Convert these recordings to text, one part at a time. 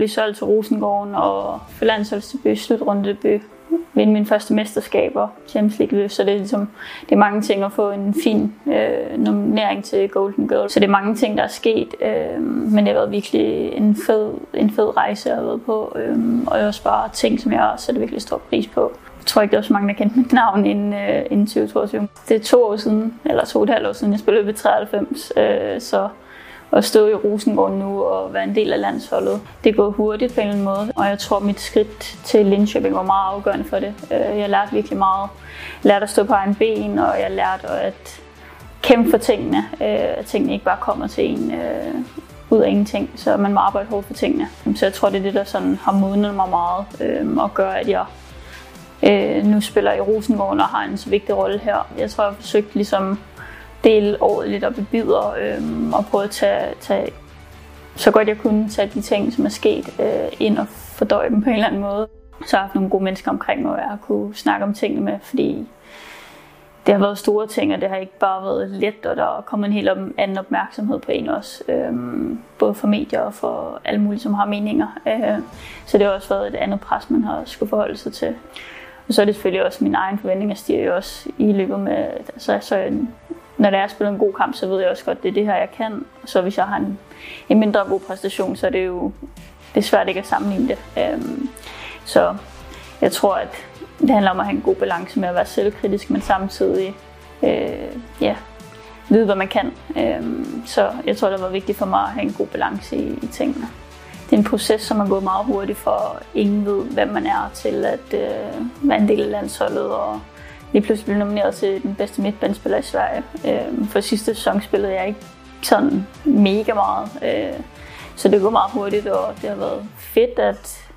blive solgt til Rosengården og få landsholdsdebut, slutrundedebut, vinde mine første mesterskaber, Champions League så det er ligesom, det er mange ting at få en fin øh, nominering til Golden Girl. Så det er mange ting, der er sket, øh, men det har været virkelig en fed, en fed rejse, jeg har været på, øh, og jeg også bare ting, som jeg sætter virkelig stor pris på. Jeg tror ikke, der er så mange, der kendte mit navn inden, øh, inden 2022. Det er to år siden, eller to og et halvt år siden, jeg spillede ved 93, øh, så at stå i Rosengård nu og være en del af landsholdet. Det går hurtigt på en eller anden måde, og jeg tror, at mit skridt til Linköping var meget afgørende for det. Øh, jeg lærte virkelig meget. Jeg lærte at stå på egen ben, og jeg lærte at kæmpe for tingene. Øh, at tingene ikke bare kommer til en øh, ud af ingenting, så man må arbejde hårdt for tingene. Så jeg tror, det er det, der sådan har modnet mig meget og gør, at jeg nu spiller i Rosengården og har en så vigtig rolle her. Jeg tror, jeg har forsøgt ligesom dele året lidt op i bidder øh, og prøve at tage, tage, så godt jeg kunne tage de ting, som er sket, øh, ind og fordøje dem på en eller anden måde. Så har jeg haft nogle gode mennesker omkring mig, og jeg har kunne snakke om tingene med, fordi det har været store ting, og det har ikke bare været let, og der er kommet en helt anden opmærksomhed på en også. Øhm, både for medier og for alle mulige, som har meninger. Øh, så det har også været et andet pres, man har skulle forholde sig til. Og så er det selvfølgelig også min egen forventning, at stiger jo også i løbet med, altså, så en når jeg spiller en god kamp, så ved jeg også godt, at det er det her, jeg kan. Så hvis jeg har en, en mindre god præstation, så er det jo det er svært ikke at sammenligne det. Øhm, så jeg tror, at det handler om at have en god balance med at være selvkritisk, men samtidig øh, ja, vide, hvad man kan. Øhm, så jeg tror, det var vigtigt for mig at have en god balance i, i tingene. Det er en proces, som er gået meget hurtigt, for ingen ved, hvem man er til at øh, være en del af landsholdet og lige pludselig blev nomineret til den bedste midtbanespiller i Sverige. Øh, for sidste sæson spillede jeg ikke sådan mega meget. Øh, så det går meget hurtigt, og det har været fedt at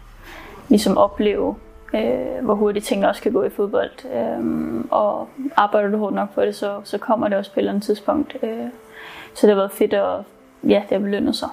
ligesom opleve, øh, hvor hurtigt tingene også kan gå i fodbold. Øh, og arbejder du hårdt nok på det, så, så kommer det også på et eller andet tidspunkt. Øh, så det har været fedt, og ja, det har belønnet sig.